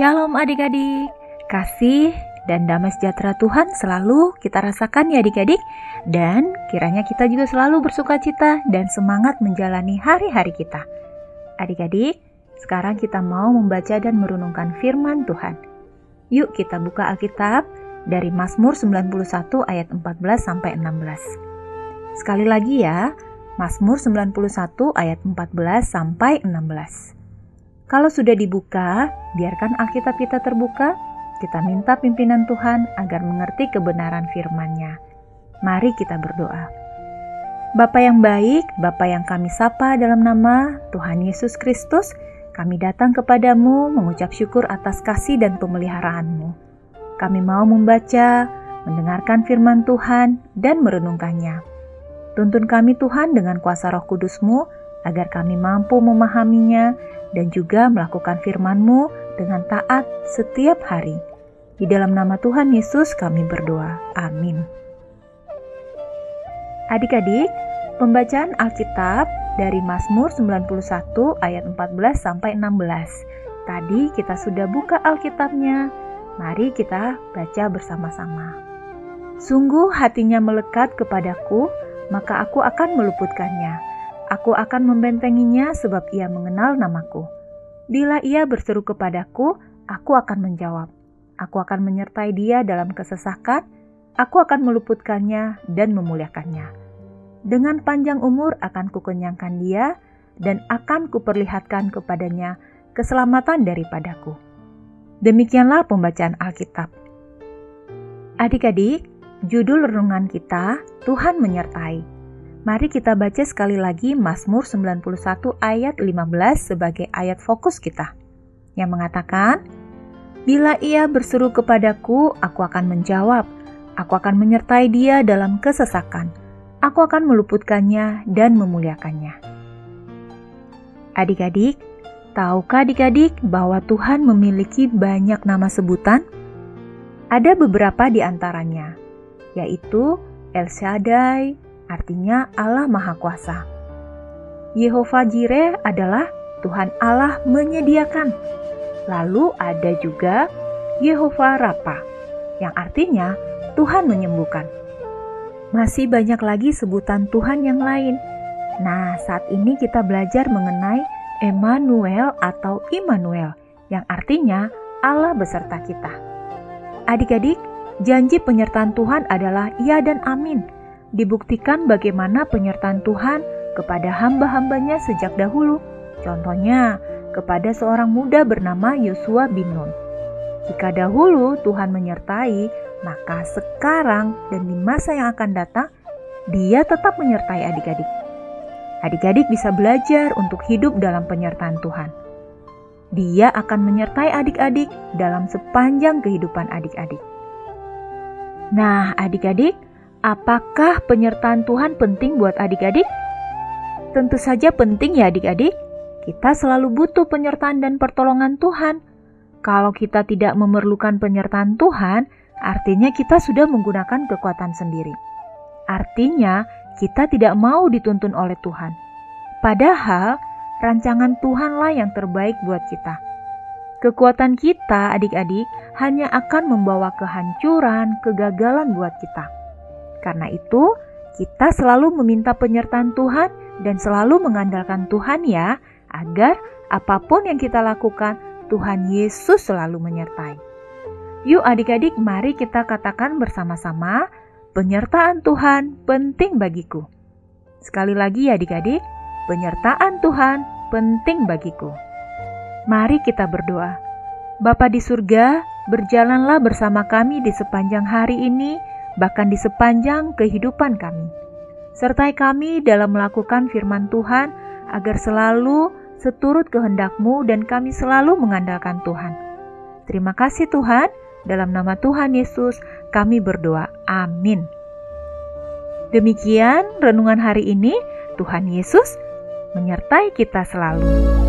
Shalom adik-adik, kasih dan damai sejahtera Tuhan selalu kita rasakan ya adik-adik dan kiranya kita juga selalu bersuka cita dan semangat menjalani hari-hari kita. Adik-adik, sekarang kita mau membaca dan merenungkan firman Tuhan. Yuk kita buka Alkitab dari Mazmur 91 ayat 14 sampai 16. Sekali lagi ya, Mazmur 91 ayat 14 sampai 16. Kalau sudah dibuka, biarkan Alkitab kita terbuka. Kita minta pimpinan Tuhan agar mengerti kebenaran firman-Nya. Mari kita berdoa. Bapa yang baik, Bapa yang kami sapa dalam nama Tuhan Yesus Kristus, kami datang kepadamu mengucap syukur atas kasih dan pemeliharaanmu. Kami mau membaca, mendengarkan firman Tuhan, dan merenungkannya. Tuntun kami Tuhan dengan kuasa roh kudusmu, agar kami mampu memahaminya dan juga melakukan firman-Mu dengan taat setiap hari. Di dalam nama Tuhan Yesus kami berdoa. Amin. Adik-adik, pembacaan Alkitab dari Mazmur 91 ayat 14 sampai 16. Tadi kita sudah buka Alkitabnya. Mari kita baca bersama-sama. Sungguh hatinya melekat kepadaku, maka aku akan meluputkannya Aku akan membentenginya sebab ia mengenal namaku. Bila ia berseru kepadaku, aku akan menjawab. Aku akan menyertai dia dalam kesesakan, aku akan meluputkannya dan memuliakannya. Dengan panjang umur akan kukenyangkan dia, dan akan kuperlihatkan kepadanya keselamatan daripadaku. Demikianlah pembacaan Alkitab. Adik-adik, judul renungan kita, Tuhan menyertai. Mari kita baca sekali lagi Mazmur 91 ayat 15 sebagai ayat fokus kita. Yang mengatakan, Bila ia berseru kepadaku, aku akan menjawab. Aku akan menyertai dia dalam kesesakan. Aku akan meluputkannya dan memuliakannya. Adik-adik, tahukah adik-adik bahwa Tuhan memiliki banyak nama sebutan? Ada beberapa di antaranya, yaitu El Shaddai, artinya Allah Maha Kuasa. Yehova Jireh adalah Tuhan Allah menyediakan. Lalu ada juga Yehova Rapa, yang artinya Tuhan menyembuhkan. Masih banyak lagi sebutan Tuhan yang lain. Nah, saat ini kita belajar mengenai Emmanuel atau Immanuel, yang artinya Allah beserta kita. Adik-adik, janji penyertaan Tuhan adalah ya dan amin dibuktikan bagaimana penyertaan Tuhan kepada hamba-hambanya sejak dahulu. Contohnya, kepada seorang muda bernama Yosua bin Nun. Jika dahulu Tuhan menyertai, maka sekarang dan di masa yang akan datang, dia tetap menyertai adik-adik. Adik-adik bisa belajar untuk hidup dalam penyertaan Tuhan. Dia akan menyertai adik-adik dalam sepanjang kehidupan adik-adik. Nah, adik-adik, Apakah penyertaan Tuhan penting buat adik-adik? Tentu saja penting ya adik-adik. Kita selalu butuh penyertaan dan pertolongan Tuhan. Kalau kita tidak memerlukan penyertaan Tuhan, artinya kita sudah menggunakan kekuatan sendiri. Artinya, kita tidak mau dituntun oleh Tuhan. Padahal, rancangan Tuhanlah yang terbaik buat kita. Kekuatan kita, adik-adik, hanya akan membawa kehancuran, kegagalan buat kita. Karena itu, kita selalu meminta penyertaan Tuhan dan selalu mengandalkan Tuhan ya, agar apa pun yang kita lakukan, Tuhan Yesus selalu menyertai. Yuk adik-adik, mari kita katakan bersama-sama, penyertaan Tuhan penting bagiku. Sekali lagi ya adik-adik, penyertaan Tuhan penting bagiku. Mari kita berdoa. Bapa di surga, berjalanlah bersama kami di sepanjang hari ini, bahkan di sepanjang kehidupan kami. Sertai kami dalam melakukan firman Tuhan agar selalu seturut kehendak-Mu dan kami selalu mengandalkan Tuhan. Terima kasih Tuhan, dalam nama Tuhan Yesus kami berdoa. Amin. Demikian renungan hari ini, Tuhan Yesus menyertai kita selalu.